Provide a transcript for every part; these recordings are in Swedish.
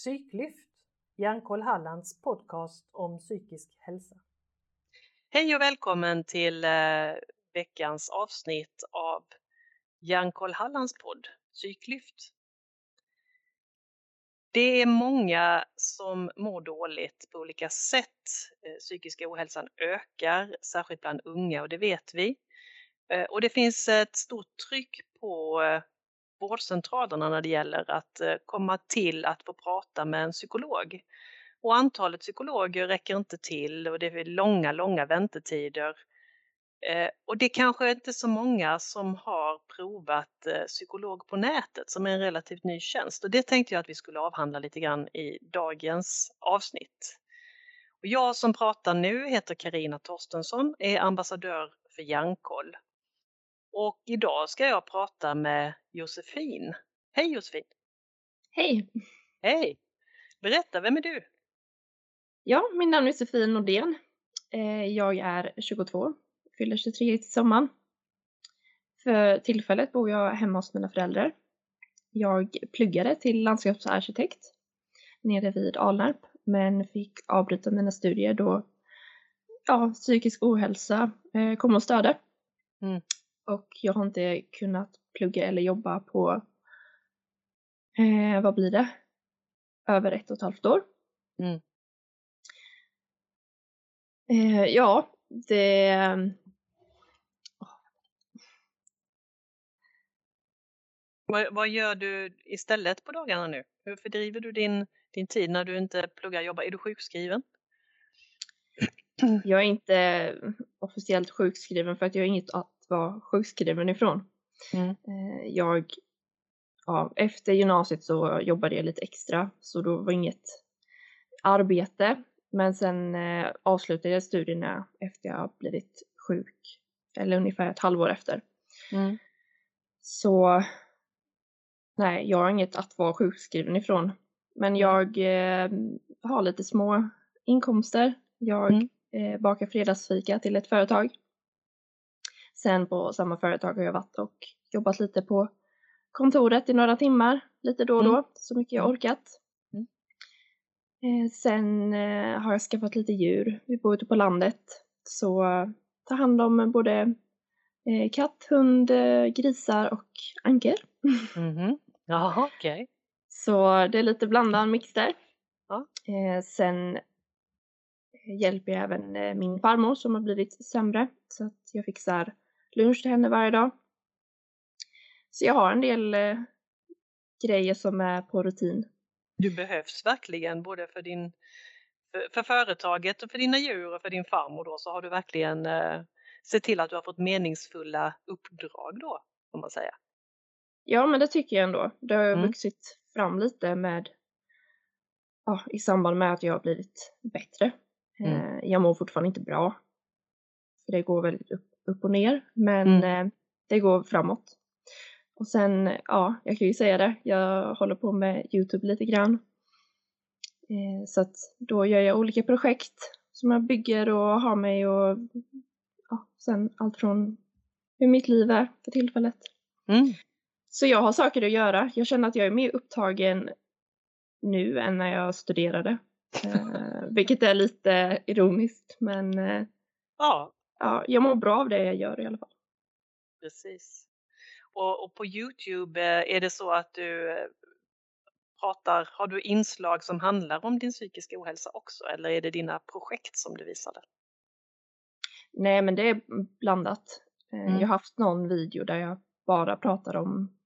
Psyklyft, Hjärnkoll Hallands podcast om psykisk hälsa. Hej och välkommen till eh, veckans avsnitt av Hjärnkoll Hallands podd Psyklyft. Det är många som mår dåligt på olika sätt. Eh, psykiska ohälsan ökar, särskilt bland unga och det vet vi. Eh, och det finns ett stort tryck på vårdcentralerna när det gäller att eh, komma till att få prata med en psykolog. Och antalet psykologer räcker inte till och det är långa, långa väntetider. Eh, och det kanske inte så många som har provat eh, psykolog på nätet som är en relativt ny tjänst och det tänkte jag att vi skulle avhandla lite grann i dagens avsnitt. Och jag som pratar nu heter Karina Torstensson, är ambassadör för Hjärnkoll. Och idag ska jag prata med Josefin. Hej Josefin! Hej! Hej! Berätta, vem är du? Ja, min namn är Josefin Nordén. Eh, jag är 22 fyller 23 till sommaren. För tillfället bor jag hemma hos mina föräldrar. Jag pluggade till landskapsarkitekt nere vid Alnarp men fick avbryta mina studier då ja, psykisk ohälsa eh, kom och störde. Mm. Och jag har inte kunnat plugga eller jobba på, eh, vad blir det, över ett och ett halvt år. Mm. Eh, ja, det, Vad, vad, gör du istället på dagarna nu? Hur fördriver du din, din tid när du inte pluggar och jobbar? Är du sjukskriven? Jag är inte officiellt sjukskriven för att jag har inget vara sjukskriven ifrån. Mm. Eh, jag, ja, efter gymnasiet så jobbade jag lite extra så då var inget arbete. Men sen eh, avslutade jag studierna efter jag blivit sjuk, eller ungefär ett halvår efter. Mm. Så Nej, jag har inget att vara sjukskriven ifrån. Men mm. jag eh, har lite små inkomster. Jag mm. eh, bakar fredagsfika till ett företag. Sen på samma företag har jag varit och jobbat lite på kontoret i några timmar, lite då och då, mm. så mycket jag mm. orkat. Mm. Eh, sen eh, har jag skaffat lite djur. Vi bor ute på landet, så tar hand om både eh, katt, hund, grisar och anker. Mm. Jaha, okej. Okay. Så det är lite blandad mix där. Ja. Sen hjälper jag även min farmor som har blivit sämre så att jag fixar lunch till henne varje dag. Så jag har en del eh, grejer som är på rutin. Du behövs verkligen både för din för, för företaget och för dina djur och för din farmor då så har du verkligen eh, sett till att du har fått meningsfulla uppdrag då, får man säga. Ja, men det tycker jag ändå. Det har mm. vuxit fram lite med ja, i samband med att jag har blivit bättre. Mm. Eh, jag mår fortfarande inte bra. För det går väldigt upp, upp och ner, men mm. eh, det går framåt. Och sen, ja, jag kan ju säga det, jag håller på med Youtube lite grann. Eh, så att då gör jag olika projekt som jag bygger och har mig och ja, sen allt från hur mitt liv är för tillfället. Mm. Så jag har saker att göra. Jag känner att jag är mer upptagen nu än när jag studerade. eh, vilket är lite ironiskt men eh, ja. Ja, jag mår bra av det jag gör i alla fall. Precis. Och, och på Youtube, eh, är det så att du eh, pratar, har du inslag som handlar om din psykiska ohälsa också eller är det dina projekt som du visade? Nej men det är blandat. Eh, mm. Jag har haft någon video där jag bara pratar om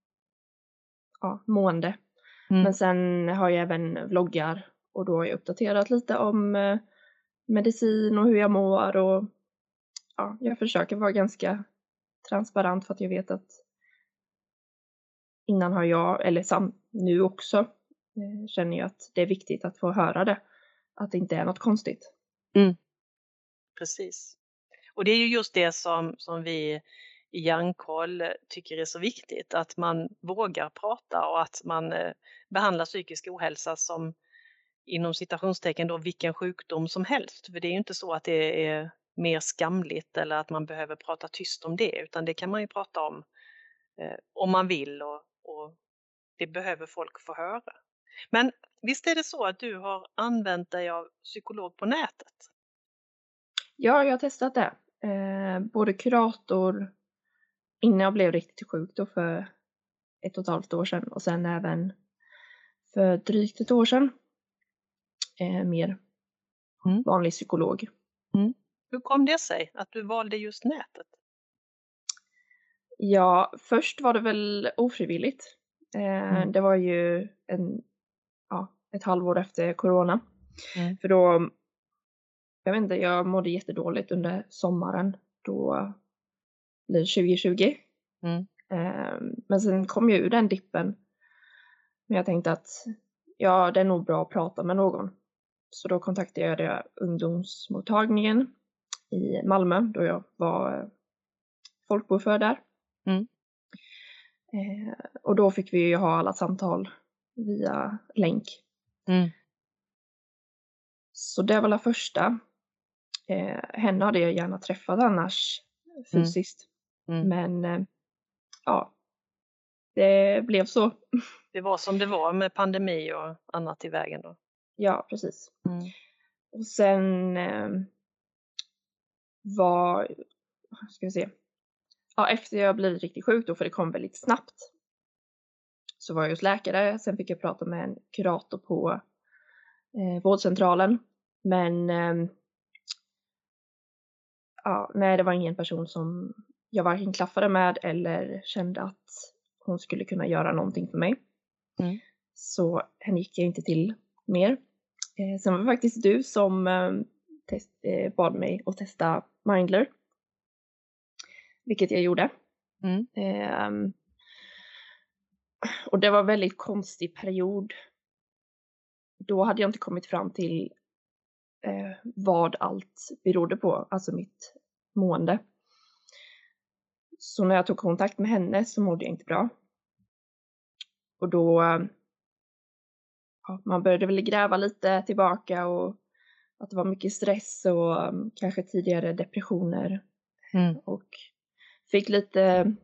ja, mående. Mm. Men sen har jag även vloggar och då har jag uppdaterat lite om medicin och hur jag mår och ja, jag försöker vara ganska transparent för att jag vet att innan har jag, eller sam, nu också, eh, känner jag att det är viktigt att få höra det. Att det inte är något konstigt. Mm. Precis. Och det är ju just det som, som vi i Hjärnkoll tycker är så viktigt, att man vågar prata och att man eh, behandlar psykisk ohälsa som inom citationstecken då vilken sjukdom som helst. För det är ju inte så att det är mer skamligt eller att man behöver prata tyst om det utan det kan man ju prata om eh, om man vill och, och det behöver folk få höra. Men visst är det så att du har använt dig av psykolog på nätet? Ja, jag har testat det. Eh, både kurator innan jag blev riktigt sjuk då för ett och ett halvt år sedan och sen även för drygt ett år sedan. Eh, mer mm. vanlig psykolog. Mm. Hur kom det sig att du valde just nätet? Ja, först var det väl ofrivilligt. Eh, mm. Det var ju en, ja, ett halvår efter corona. Mm. För då, jag vet inte, jag mådde jättedåligt under sommaren. Då blir 2020. Mm. Eh, men sen kom jag ur den dippen. Men jag tänkte att ja, det är nog bra att prata med någon. Så då kontaktade jag ungdomsmottagningen i Malmö då jag var eh, folkbokförd där. Mm. Eh, och då fick vi ju ha alla samtal via länk. Mm. Så det var det första. Eh, henne hade jag gärna träffat annars mm. fysiskt. Mm. Men eh, ja, det blev så. Det var som det var med pandemi och annat i vägen då? Ja, precis. Mm. Och sen eh, var, ska vi se, ja, efter jag blivit riktigt sjuk då, för det kom väldigt snabbt, så var jag hos läkare. Sen fick jag prata med en kurator på eh, vårdcentralen. Men eh, ja, nej, det var ingen person som jag varken klaffade med eller kände att hon skulle kunna göra någonting för mig. Mm. Så henne gick jag inte till mer. Eh, sen var det faktiskt du som eh, test, eh, bad mig att testa Mindler. Vilket jag gjorde. Mm. Eh, och det var en väldigt konstig period. Då hade jag inte kommit fram till eh, vad allt berodde på, alltså mitt mående. Så när jag tog kontakt med henne så mådde jag inte bra. Och då, ja, man började väl gräva lite tillbaka och att det var mycket stress och um, kanske tidigare depressioner. Mm. Och fick lite,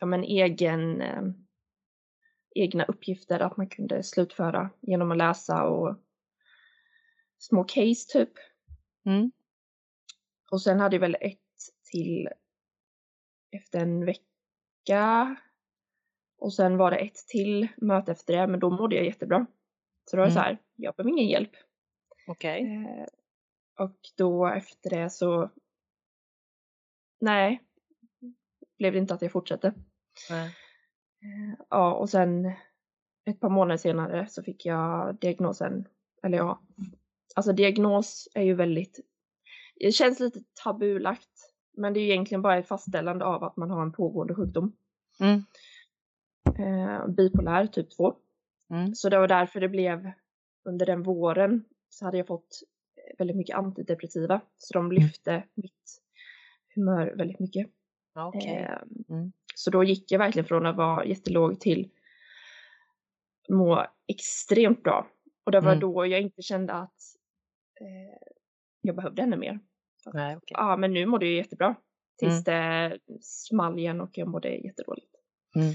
ja men egen, eh, egna uppgifter att man kunde slutföra genom att läsa och små case typ. Mm. Och sen hade jag väl ett till efter en vecka. Och sen var det ett till möte efter det, men då mådde jag jättebra. Så då var det mm. så här, jag behöver ingen hjälp. Okej. Okay. Eh, och då efter det så, nej, blev det inte att jag fortsatte. Nej. Eh, ja, och sen ett par månader senare så fick jag diagnosen, eller ja, alltså diagnos är ju väldigt, det känns lite tabulagt, men det är ju egentligen bara ett fastställande av att man har en pågående sjukdom. Mm. Eh, bipolär typ 2. Mm. Så det var därför det blev under den våren så hade jag fått väldigt mycket antidepressiva så de mm. lyfte mm. mitt humör väldigt mycket. Okay. Eh, mm. Så då gick jag verkligen från att vara jättelåg till må extremt bra. Och det var mm. då jag inte kände att eh, jag behövde ännu mer. Att, Nej, okay. Ja, men nu mådde jag jättebra. Tills mm. det small igen och jag mådde jättedåligt. Mm.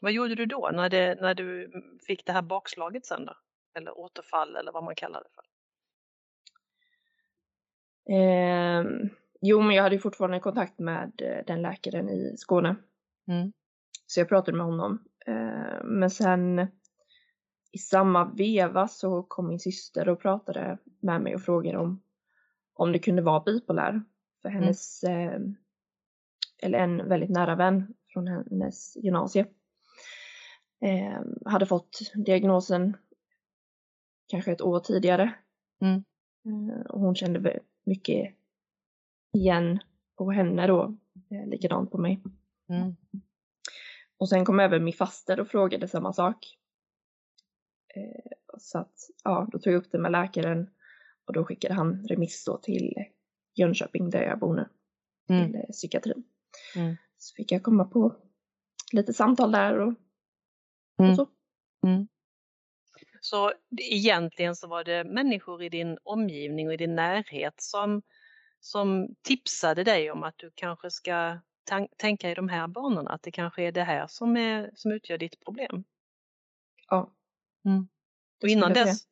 Vad gjorde du då när, det, när du fick det här bakslaget sen då? Eller återfall eller vad man kallar det för? Eh, jo, men jag hade fortfarande kontakt med eh, den läkaren i Skåne. Mm. Så jag pratade med honom. Eh, men sen i samma veva så kom min syster och pratade med mig och frågade om, om det kunde vara bipolär. För mm. hennes, mm. eh, eller en väldigt nära vän från hennes gymnasie eh, hade fått diagnosen kanske ett år tidigare. Mm. Eh, och hon kände mycket igen på henne då, eh, likadant på mig. Mm. Och sen kom även min faster och frågade samma sak. Eh, så att, ja, då tog jag upp det med läkaren och då skickade han remiss då till Jönköping där jag bor nu, mm. till psykiatrin. Mm. Så fick jag komma på lite samtal där och, och mm. så. Mm. Så egentligen så var det människor i din omgivning och i din närhet som, som tipsade dig om att du kanske ska tänka i de här banorna, att det kanske är det här som, är, som utgör ditt problem? Ja, Mm. Och innan dess,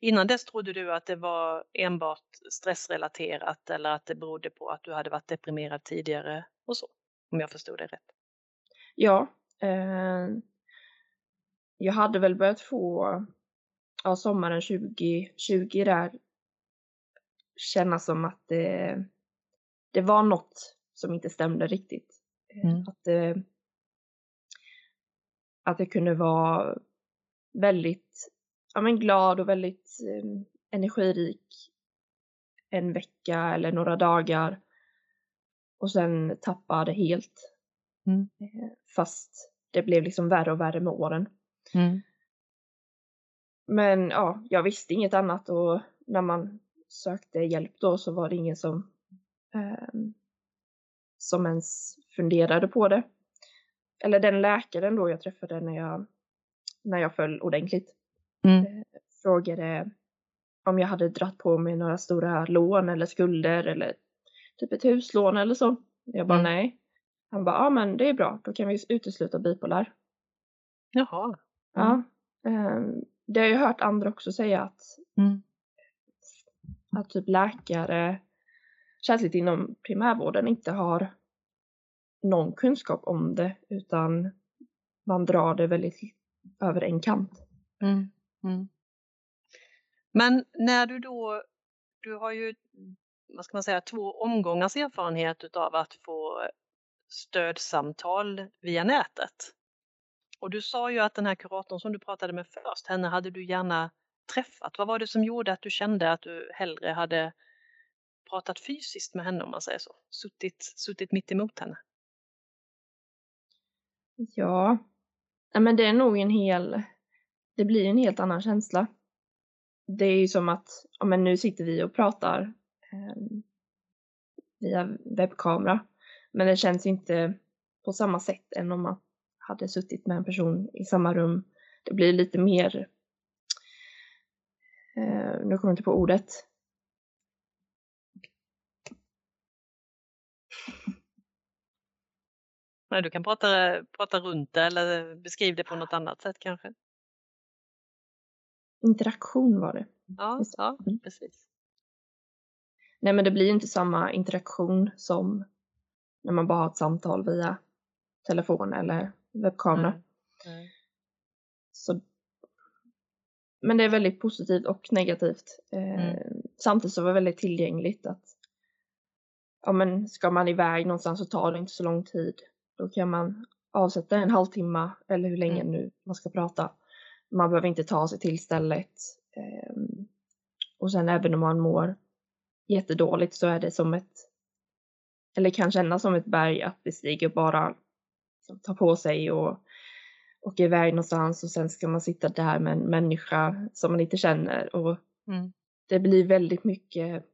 innan dess trodde du att det var enbart stressrelaterat eller att det berodde på att du hade varit deprimerad tidigare och så, om jag förstod det rätt? Ja, eh, jag hade väl börjat få, ja, sommaren 2020 där, känna som att det, det var något som inte stämde riktigt. Mm. Att, det, att det kunde vara väldigt ja, men glad och väldigt eh, energirik en vecka eller några dagar och sen tappade helt. Mm. Eh, fast det blev liksom värre och värre med åren. Mm. Men ja, jag visste inget annat och när man sökte hjälp då så var det ingen som eh, som ens funderade på det. Eller den läkaren då jag träffade när jag, när jag föll ordentligt mm. Eh, frågade om jag hade dratt på mig några stora lån eller skulder eller typ ett huslån eller så. Jag bara mm. nej. Han bara, ja men det är bra, då kan vi utesluta bipolär. Jaha. Mm. Ja. Um, det har jag hört andra också säga att, mm. att typ läkare, särskilt inom primärvården, inte har någon kunskap om det utan man drar det väldigt över en kant. Mm. Mm. Men när du då, du har ju, vad ska man säga, två omgångars erfarenhet av att få stödsamtal via nätet. Och du sa ju att den här kuratorn som du pratade med först, henne hade du gärna träffat. Vad var det som gjorde att du kände att du hellre hade pratat fysiskt med henne om man säger så? Suttit, suttit mitt emot henne? Ja, men det är nog en hel, det blir en helt annan känsla. Det är ju som att, ja men nu sitter vi och pratar eh, via webbkamera. Men det känns inte på samma sätt än om att hade suttit med en person i samma rum. Det blir lite mer, eh, nu kommer jag inte på ordet. Nej, du kan prata, prata runt det eller beskriv det på något annat sätt kanske. Interaktion var det. Ja, ja mm. precis. Nej, men det blir inte samma interaktion som när man bara har ett samtal via telefon eller webbkamera. Mm. Mm. Så, men det är väldigt positivt och negativt. Eh, mm. Samtidigt så var det väldigt tillgängligt att ja, men ska man iväg någonstans så tar det inte så lång tid. Då kan man avsätta en halvtimme eller hur länge mm. nu man ska prata. Man behöver inte ta sig till stället. Eh, och sen även om man mår jättedåligt så är det som ett eller kan kännas som ett berg att bestiga bara ta på sig och åka iväg någonstans och sen ska man sitta där med en människa som man inte känner och mm. det blir väldigt mycket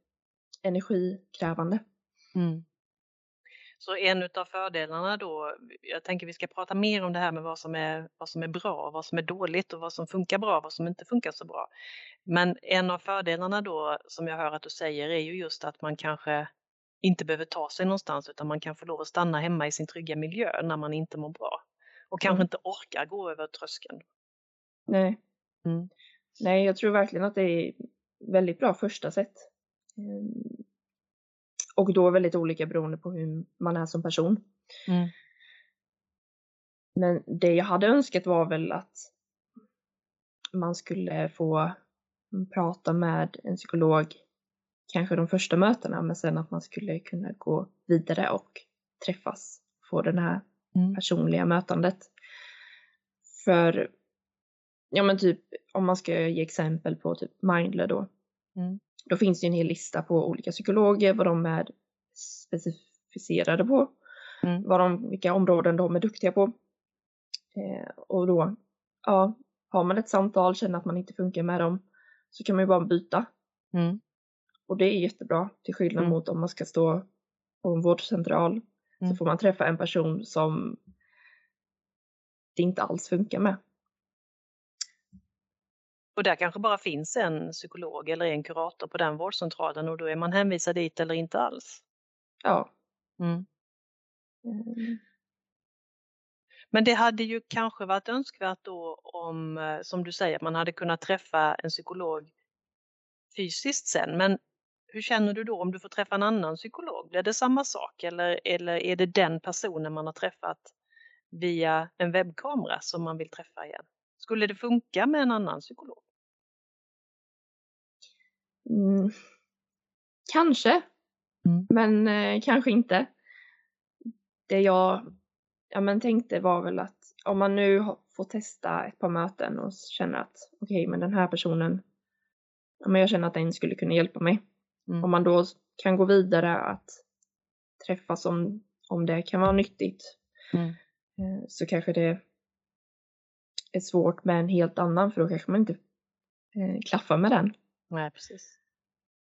energikrävande. Mm. Så en av fördelarna då, jag tänker vi ska prata mer om det här med vad som är, vad som är bra, vad som är dåligt och vad som funkar bra, vad som inte funkar så bra. Men en av fördelarna då som jag hör att du säger är ju just att man kanske inte behöver ta sig någonstans utan man kan få lov att stanna hemma i sin trygga miljö när man inte mår bra. Och kanske mm. inte orkar gå över tröskeln. Nej. Mm. Nej, jag tror verkligen att det är väldigt bra första sätt. Ehm, och då väldigt olika beroende på hur man är som person. Mm. Men det jag hade önskat var väl att man skulle få prata med en psykolog kanske de första mötena men sen att man skulle kunna gå vidare och träffas, få det här mm. personliga mötandet. För, ja men typ om man ska ge exempel på typ Mindler då. Mm. Då finns det ju en hel lista på olika psykologer, vad de är specificerade på. Mm. Vad de, vilka områden de är duktiga på. Eh, och då, ja, har man ett samtal, känner att man inte funkar med dem, så kan man ju bara byta. Mm. Och det är jättebra till skillnad mm. mot om man ska stå på en vårdcentral mm. så får man träffa en person som det inte alls funkar med. Och där kanske bara finns en psykolog eller en kurator på den vårdcentralen och då är man hänvisad dit eller inte alls. Ja. Mm. Mm. Men det hade ju kanske varit önskvärt då om, eh, som du säger, man hade kunnat träffa en psykolog fysiskt sen. Men hur känner du då om du får träffa en annan psykolog? Blir det samma sak eller, eller är det den personen man har träffat via en webbkamera som man vill träffa igen? Skulle det funka med en annan psykolog? Mm. Kanske, mm. men eh, kanske inte. Det jag ja, men tänkte var väl att om man nu får testa ett par möten och känner att okej, okay, men den här personen, ja, men jag känner att den skulle kunna hjälpa mig. Mm. Om man då kan gå vidare att träffas om, om det kan vara nyttigt mm. Eh, så kanske det är svårt med en helt annan för då kanske man inte eh, klaffar med den. Nej, precis.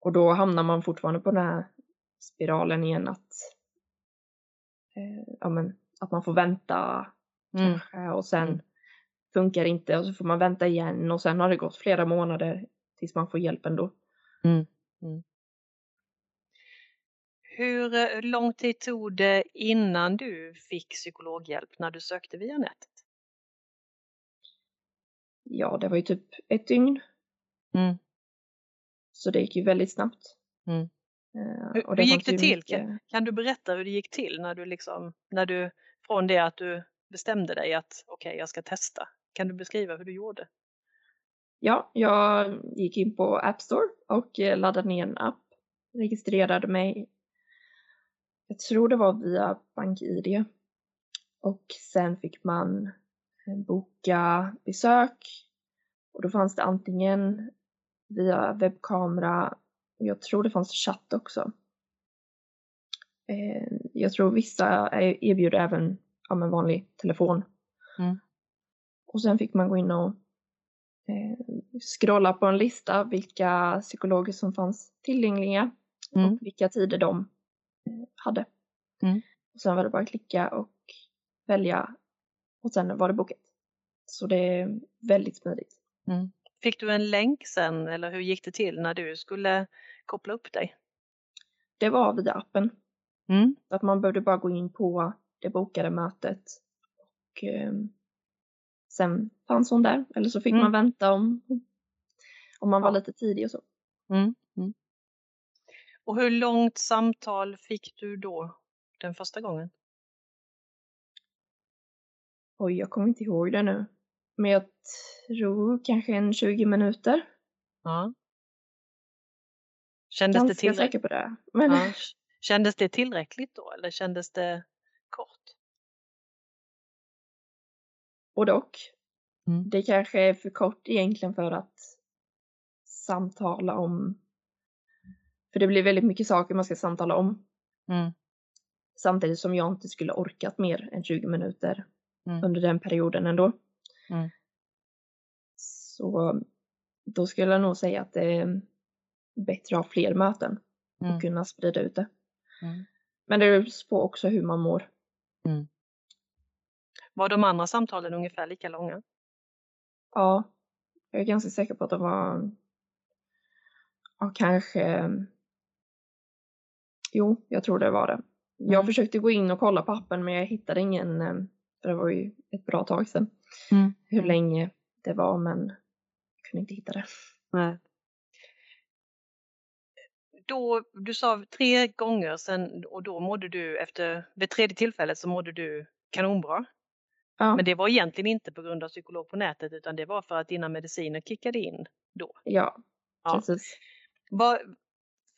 Och då hamnar man fortfarande på den här spiralen igen att, eh, ja, men, att man får vänta mm. kanske och sen mm. funkar det inte och så får man vänta igen och sen har det gått flera månader tills man får hjälp ändå. Mm. Mm. Hur eh, lång tid tog det innan du fick psykologhjälp när du sökte via nätet? Ja, det var ju typ ett dygn. Mm. Så det gick ju väldigt snabbt. Mm. Uh, hur, hur gick det till? Mycket... Kan, kan, du berätta hur det gick till när du liksom, när du, från det att du bestämde dig att okej, okay, jag ska testa. Kan du beskriva hur du gjorde? Ja, jag gick in på App Store och eh, laddade ner en app, registrerade mig. Jag tror det var via BankID och sen fick man eh, boka besök och då fanns det antingen via webbkamera. Jag tror det fanns chatt också. Eh, jag tror vissa erbjuder även ja, en vanlig telefon. Mm. Och sen fick man gå in och eh, scrolla på en lista vilka psykologer som fanns tillgängliga mm. och vilka tider de hade. Mm. Och sen var det bara att klicka och välja och sen var det bokat. Så det är väldigt smidigt. Mm. Fick du en länk sen eller hur gick det till när du skulle koppla upp dig? Det var via appen. Mm. Att man behövde bara gå in på det bokade mötet och eh, sen fanns hon där eller så fick mm. man vänta om, om man var lite tidig och så. Mm. Och hur långt samtal fick du då den första gången? Oj, jag kommer inte ihåg det nu. Men jag tror kanske en 20 minuter. Ja. Kändes Ganska det tillräckligt? säker på det. Men... Ja. Kändes det tillräckligt då eller kändes det kort? Både och. Mm. Det kanske är för kort egentligen för att samtala om. För det blir väldigt mycket saker man ska samtala om. Mm. Samtidigt som jag inte skulle orkat mer än 20 minuter mm. under den perioden ändå. Mm. Så då skulle jag nog säga att det är bättre att ha fler möten och mm. kunna sprida ut det. Mm. Men det beror på också hur man mår. Mm. Var de andra samtalen ungefär lika långa? Ja, jag är ganska säker på att de var ja, kanske Jo, jag tror det var det. Jag mm. försökte gå in och kolla på appen men jag hittade ingen, eh, för det var ju ett bra tag sedan, mm. hur länge det var men jag kunde inte hitta det. Nej. Då, du sa tre gånger sen och då mådde du efter, vid tredje tillfället så mådde du kanonbra. Ja. Men det var egentligen inte på grund av psykolog på nätet utan det var för att dina mediciner kickade in då. Ja, ja. precis. Var,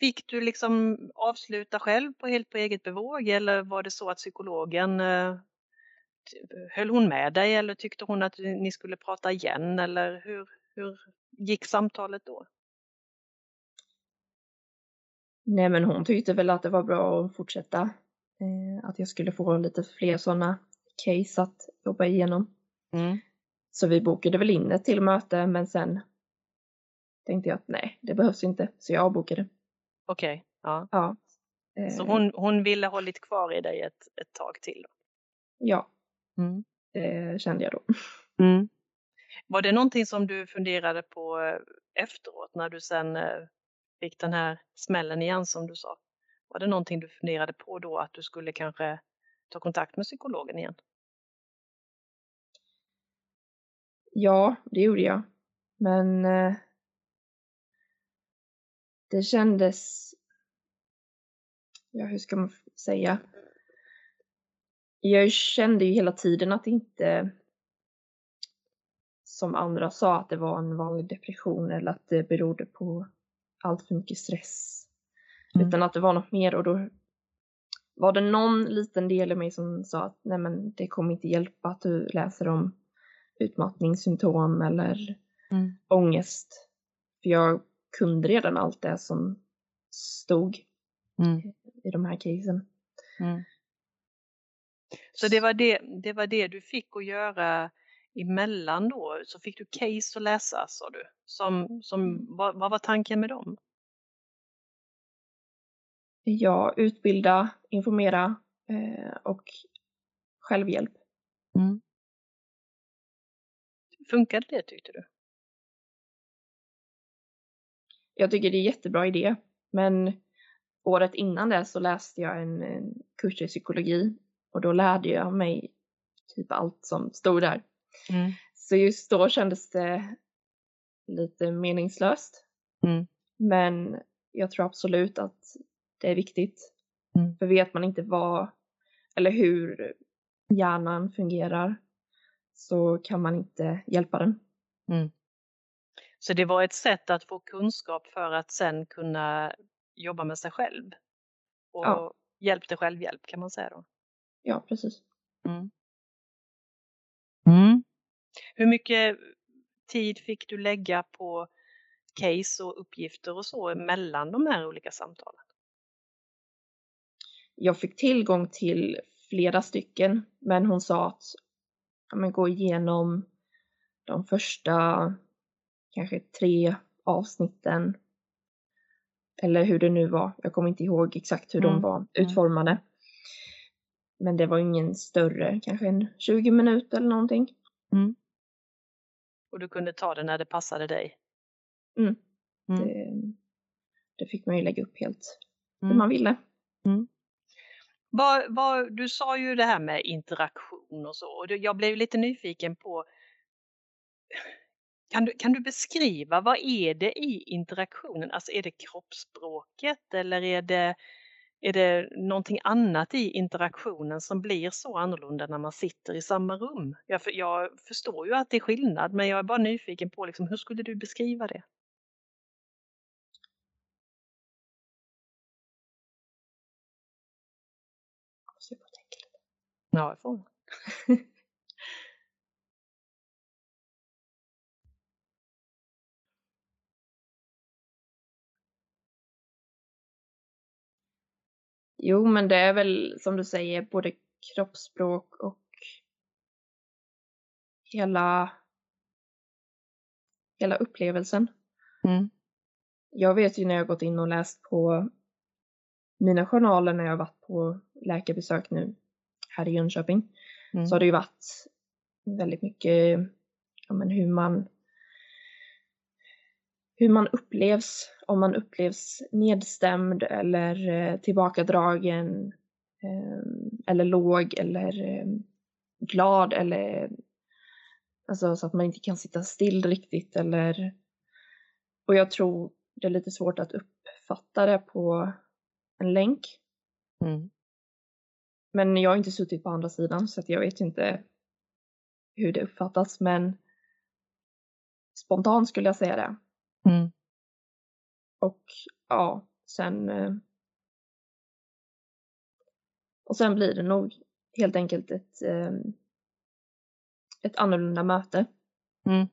fick du liksom avsluta själv på helt på eget bevåg eller var det så att psykologen eh, höll hon med dig eller tyckte hon att ni skulle prata igen eller hur, hur gick samtalet då? Nej men hon tyckte väl att det var bra att fortsätta. Eh, att jag skulle få lite fler sådana case att jobba igenom. Mm. Så vi bokade väl in ett till möte men sen tänkte jag att nej, det behövs inte. Så jag avbokade. Okej, okay, ja. ja. Så hon, hon ville hållit kvar i dig ett, ett tag till? Då. Ja, mm. det kände jag då. Mm. Var det någonting som du funderade på eh, efteråt när du sen eh, fick den här smällen igen som du sa? Var det någonting du funderade på då att du skulle kanske ta kontakt med psykologen igen? Ja, det gjorde jag. Men eh, det kändes, ja hur ska man säga? Jag kände ju hela tiden att det inte, som andra sa, att det var en vanlig depression eller att det berodde på allt för mycket stress. Mm. Utan att det var något mer och då var det någon liten del i mig som sa att nej men det kommer inte hjälpa att du läser om utmattningssymptom eller mm. ångest. För jag kunde redan allt det som stod mm. i de här casen. Mm. Så det var det, det var det du fick att göra emellan då? Så fick du case att läsa sa du? Som, som, mm. vad, vad var tanken med dem? Ja, utbilda, informera eh, och självhjälp. Mm. Funkade det tyckte du? Jag tycker det är jättebra idé, men året innan det så läste jag en, en kurs i psykologi och då lärde jag mig typ allt som stod där. Mm. Så just då kändes det lite meningslöst. Mm. Men jag tror absolut att det är viktigt. Mm. För vet man inte vad eller hur hjärnan fungerar så kan man inte hjälpa den. Mm. Så det var ett sätt att få kunskap för att sen kunna jobba med sig själv? Och ja. hjälp till självhjälp kan man säga då? Ja, precis. Mm. Mm. Hur mycket tid fick du lägga på case och uppgifter och så mellan de här olika samtalen? Jag fick tillgång till flera stycken, men hon sa att ja, men gå igenom de första kanske tre avsnitten. Eller hur det nu var. Jag kommer inte ihåg exakt hur mm. de var mm. utformade. Men det var ingen större, kanske en 20 minuter eller någonting. Mm. Och du kunde ta det när det passade dig? Mm. mm. Det, det, fick man ju lägga upp helt hur mm. man ville. Mm. Vad, vad, du sa ju det här med interaktion och så och jag blev lite nyfiken på kan du, kan du beskriva vad är det i interaktionen? Alltså är det kroppsspråket eller är det, är det någonting annat i interaktionen som blir så annorlunda när man sitter i samma rum? Jag, jag förstår ju att det är skillnad men jag är bara nyfiken på liksom, hur skulle du beskriva det? Ja, jag får. Jo, men det är väl som du säger både kroppsspråk och hela, hela upplevelsen. Mm. Jag vet ju när jag gått in och läst på mina journaler när jag varit på läkarbesök nu här i Jönköping mm. så har det ju varit väldigt mycket ja, men hur man hur man upplevs, om man upplevs nedstämd eller eh, tillbakadragen eh, eller låg eller eh, glad eller alltså så att man inte kan sitta still riktigt eller och jag tror det är lite svårt att uppfatta det på en länk. Mm. Men jag har inte suttit på andra sidan så att jag vet inte hur det uppfattas men spontant skulle jag säga det. Mm. Och ja, sen eh, och sen blir det nog helt enkelt ett, eh, ett annorlunda möte. Mm.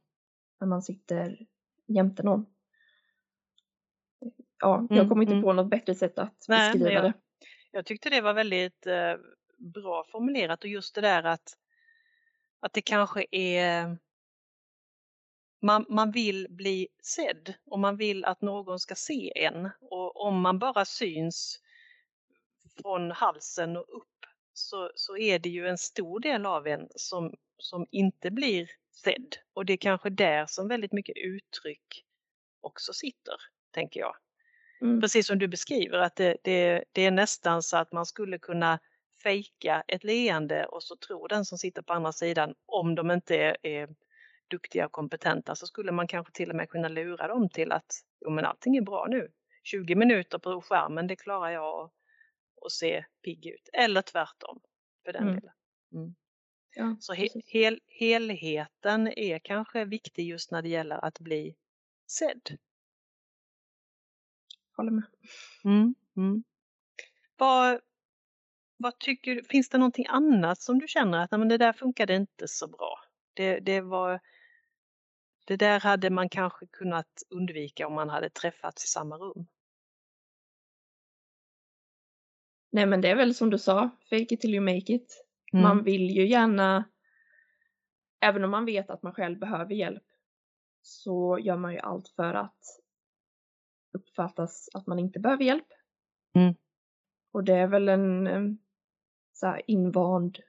När man sitter jämte någon. Ja, jag mm, kommer inte mm. på något bättre sätt att Nej, beskriva jag, det. Jag tyckte det var väldigt eh, bra formulerat och just det där att, att det kanske är man, man vill bli sedd och man vill att någon ska se en. Och om man bara syns från halsen och upp så, så är det ju en stor del av en som, som inte blir sedd. Och det är kanske där som väldigt mycket uttryck också sitter, tänker jag. Mm. Precis som du beskriver att det, det, det, är nästan så att man skulle kunna fejka ett leende och så tror den som sitter på andra sidan, om de inte är, är duktiga och kompetenta så skulle man kanske till och med kunna lura dem till att jo, men allting är bra nu. 20 minuter på skärmen, det klarar jag att se pigg ut. Eller tvärtom för den mm. delen. Mm. Ja, så he hel helheten är kanske viktig just när det gäller att bli sedd. Håller med. Mm, mm. Vad, vad tycker finns det någonting annat som du känner att men det där funkade inte så bra? Det, det, var, det där hade man kanske kunnat undvika om man hade träffats i samma rum. Nej men det är väl som du sa, fake it till you make it. Mm. Man vill ju gärna, även om man vet att man själv behöver hjälp, så gör man ju allt för att uppfattas att man inte behöver hjälp. Mm. Och det är väl en så här, invand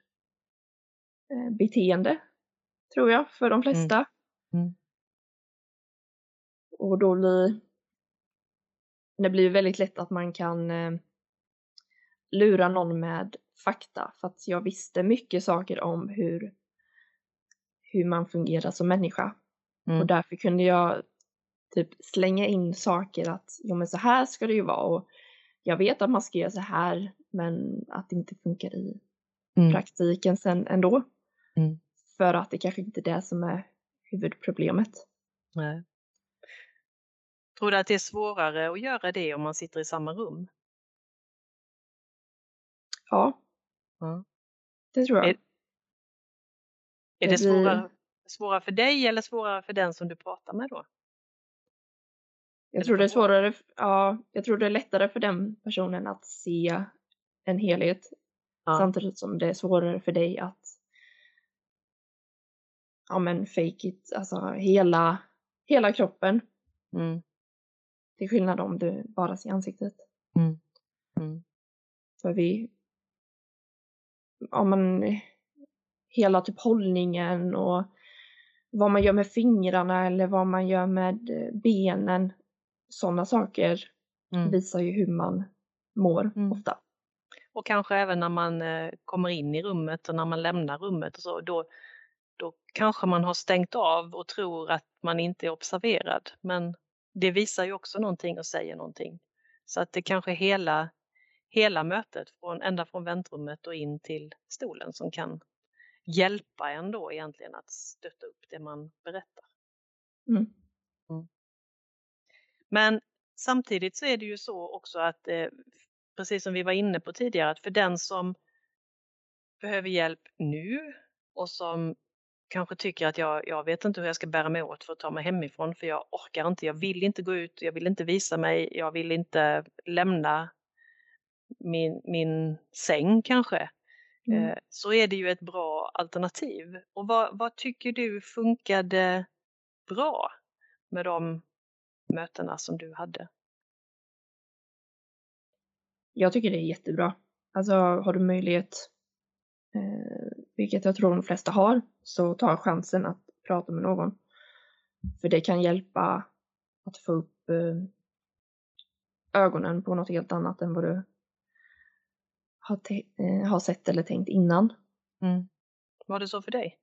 eh, beteende, tror jag, för de mm. flesta. Mm. Mm. Och då blir det blir väldigt lätt att man kan eh, lura någon med fakta för att jag visste mycket saker om hur, hur man fungerar som människa. Mm. Och därför kunde jag typ slänga in saker att jo men så här ska det ju vara och jag vet att man ska göra så här men att det inte funkar i mm. praktiken sen ändå. Mm. För att det kanske inte är det som är huvudproblemet. Nej. Tror du att det är svårare att göra det om man sitter i samma rum? Ja. Mm. Det tror jag. Är, är det, svårare, svårare för dig eller svårare för den som du pratar med då? Jag tror det är svårare, ja, jag tror det är lättare för den personen att se en helhet ja. samtidigt som det är svårare för dig att ja men fake it, alltså hela, hela kroppen. Mm. Till skillnad om du bara ser ansiktet. Mm. Mm. För vi, ja men hela typ hållningen och vad man gör med fingrarna eller vad man gör med benen sådana saker mm. visar ju hur man mår mm. ofta. Och kanske även när man eh, kommer in i rummet och när man lämnar rummet och så, då, då kanske man har stängt av och tror att man inte är observerad. Men det visar ju också någonting och säger någonting. Så att det kanske är hela, hela mötet, från, ända från väntrummet och in till stolen som kan hjälpa en då egentligen att stötta upp det man berättar. Mm. Mm. Men samtidigt så är det ju så också att, eh, precis som vi var inne på tidigare, att för den som behöver hjälp nu och som kanske tycker att jag, jag vet inte hur jag ska bära mig åt för att ta mig hemifrån för jag orkar inte, jag vill inte gå ut, jag vill inte visa mig, jag vill inte lämna min, min säng kanske. Mm. Eh, så är det ju ett bra alternativ. Och vad, vad tycker du funkade bra med de mötena som du hade? Jag tycker det är jättebra. Alltså har du möjlighet, eh, vilket jag tror de flesta har, så ta chansen att prata med någon. För det kan hjälpa att få upp eh, ögonen på något helt annat än vad du har, eh, har sett eller tänkt innan. Mm. Var det så för dig?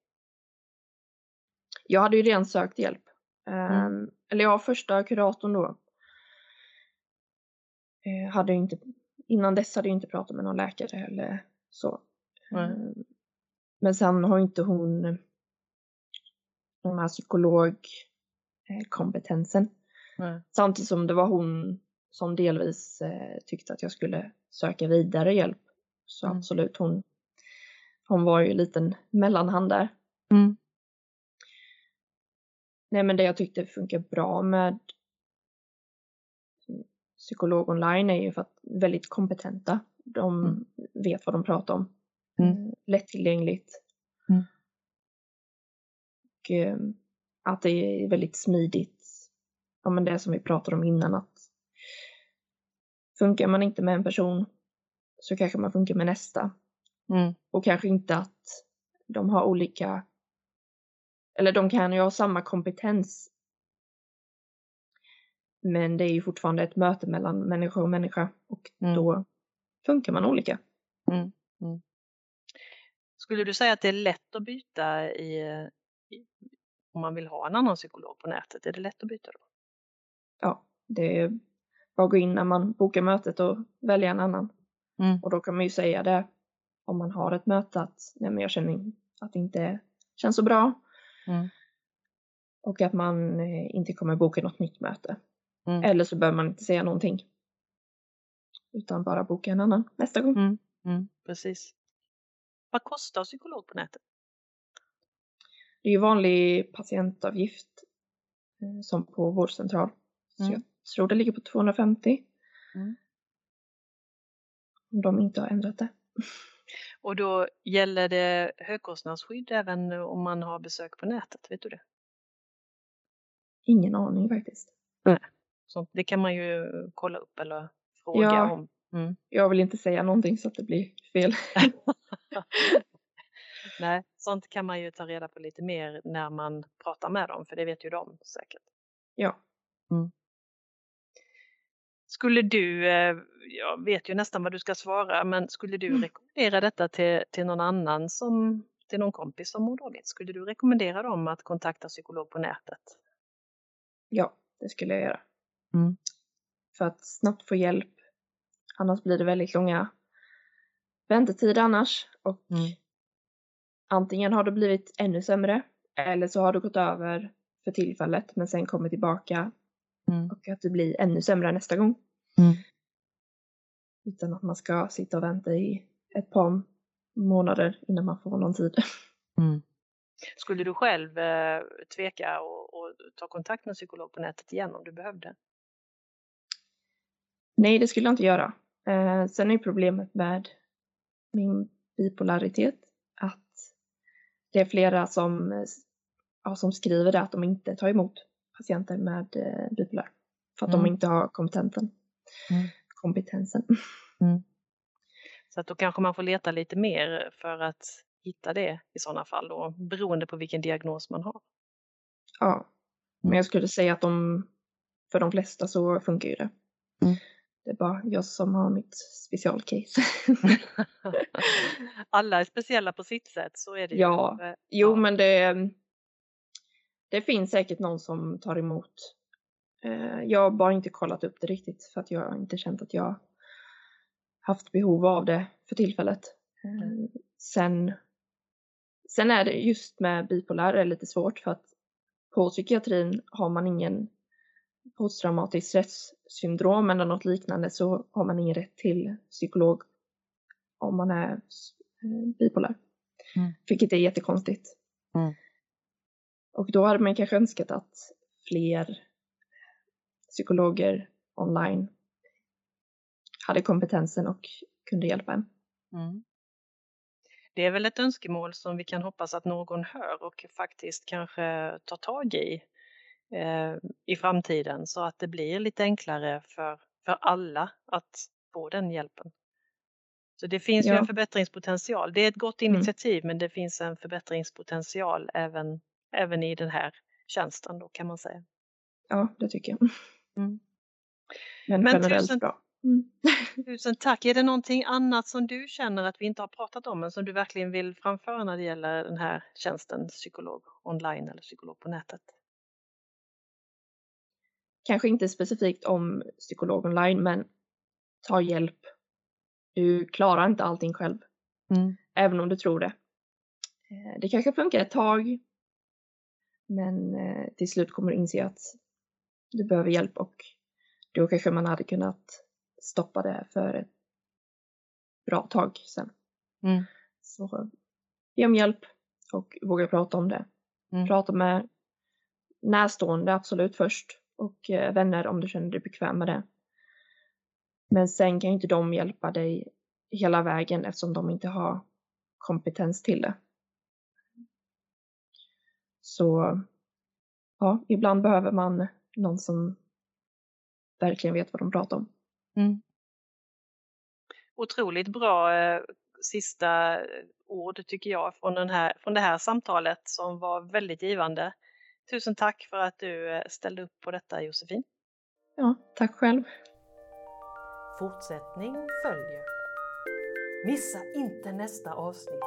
Jag hade ju redan sökt hjälp Mm. Um, eller ja, första kuratorn då. Uh, hade inte, innan dess hade jag inte pratat med någon läkare eller så. Mm. Men sen har inte hon den här psykologkompetensen. Mm. Samtidigt som det var hon som delvis eh, tyckte att jag skulle söka vidare hjälp. Så mm. absolut, hon, hon var ju en liten mellanhand där. Mm. Nej men det jag tyckte funkar bra med psykolog online är ju för att väldigt kompetenta. De mm. vet vad de pratar om. Mm. Eh, lättillgängligt. Mm. Och eh, att det är väldigt smidigt. Ja men det som vi pratade om innan att funkar man inte med en person så kanske man funkar med nästa. Mm. Och kanske inte att de har olika eller de kan ju ha samma kompetens. Men det är ju fortfarande ett möte mellan människa och människa och mm. då funkar man olika. Mm. Skulle du säga att det är lätt att byta i, i, om man vill ha en annan psykolog på nätet? Är det lätt att byta då? Ja, det är bara att gå in när man bokar mötet och välja en annan. Mm. Och då kan man ju säga det om man har ett möte att nej, men jag känner att det inte känns så bra. Mm. Och att man eh, inte kommer boka något nytt möte. Mm. Eller så behöver man inte säga någonting. Utan bara boka en annan nästa gång. Mm. Mm. Precis. Vad kostar psykolog på nätet? Det är ju vanlig patientavgift eh, som på vårdcentral. Så Mm. jag tror det ligger på 250. Mm. Om de inte har ändrat det. Och då gäller det högkostnadsskydd även om man har besök på nätet, vet du det? Ingen aning faktiskt. Så det kan man ju kolla upp eller fråga Ja. om. Mm. Jag vill inte säga någonting så att det blir fel. Nej, sånt kan man ju ta reda på lite mer när man pratar med dem, för det vet ju de säkert. Ja. Skulle du, eh, jag vet ju nästan vad du ska svara, men skulle du Mm. rekommendera detta till, till någon annan som, till någon kompis som mår dåligt? Skulle du rekommendera dem att kontakta psykolog på nätet? Ja, det skulle jag göra. Mm. För att snabbt få hjälp. Annars blir det väldigt långa väntetider annars. Och Mm. antingen har det blivit ännu sämre. Eller så har det gått över för tillfället men sen kommer tillbaka Mm. och att det blir ännu sämre nästa gång. Mm. Utan att man ska sitta och vänta i ett par månader innan man får någon tid. Mm. Skulle du själv eh, tveka och, och ta kontakt med en psykolog på nätet igen om du behövde? Nej, det skulle jag inte göra. Eh, sen är problemet med min bipolaritet att det är flera som, ja, som skriver det att de inte tar emot patienter med eh, bipolär. För att Mm. de inte har kompetensen. Mm. kompetensen. Så att då kanske man får leta lite mer för att hitta det i sådana fall då, beroende på vilken diagnos man har. Ja. Men Mm. jag skulle säga att de, för de flesta så funkar ju det. Mm. Det är bara jag som har mitt specialcase. Alla är speciella på sitt sätt, så är det ju. Ja. Eh, Jo, Ja. men det, det finns säkert någon som tar emot. Eh, Jag har bara inte kollat upp det riktigt för att jag har inte känt att jag haft behov av det för tillfället. Eh, Mm. Sen, sen är det just med bipolär är lite svårt för att på psykiatrin har man ingen posttraumatiskt stresssyndrom eller något liknande så har man ingen rätt till psykolog om man är eh, bipolär. Mm. Vilket är jättekonstigt. Mm. Och då hade man kanske önskat att fler psykologer online hade kompetensen och kunde hjälpa en. Mm. Det är väl ett önskemål som vi kan hoppas att någon hör och faktiskt kanske tar tag i i framtiden så att det blir lite enklare för, för alla att få den hjälpen. Så det finns ju Ja. en förbättringspotential. Det är ett gott Mm. initiativ men det finns en förbättringspotential även, även i den här tjänsten då kan man säga. Ja, det tycker jag. Mm. Men, Men generellt tusen- bra. Mm. Tusen tack! Är det någonting annat som du känner att vi inte har pratat om men som du verkligen vill framföra när det gäller den här tjänsten psykolog online eller psykolog på nätet? Kanske inte specifikt om psykolog online, men ta hjälp. Du klarar inte allting själv, även om du tror det. Eh, Det kanske funkar ett tag, men eh, till slut kommer du inse att du behöver hjälp och då kanske man hade kunnat stoppa det för ett bra tag sedan. Mm. Så be om hjälp och våga prata om det. Mm. Prata med närstående absolut först och eh, vänner om du känner dig bekväm med det. Men sen kan ju inte de hjälpa dig hela vägen eftersom de inte har kompetens till det. Så ja, ibland behöver man någon som verkligen vet vad de pratar om. Mm. Otroligt bra eh, sista eh, ord tycker jag från, den här, från det här samtalet som var väldigt givande. Tusen tack för att du eh, ställde upp på detta Josefin. Ja, tack själv. Fortsättning följer. Missa inte nästa avsnitt.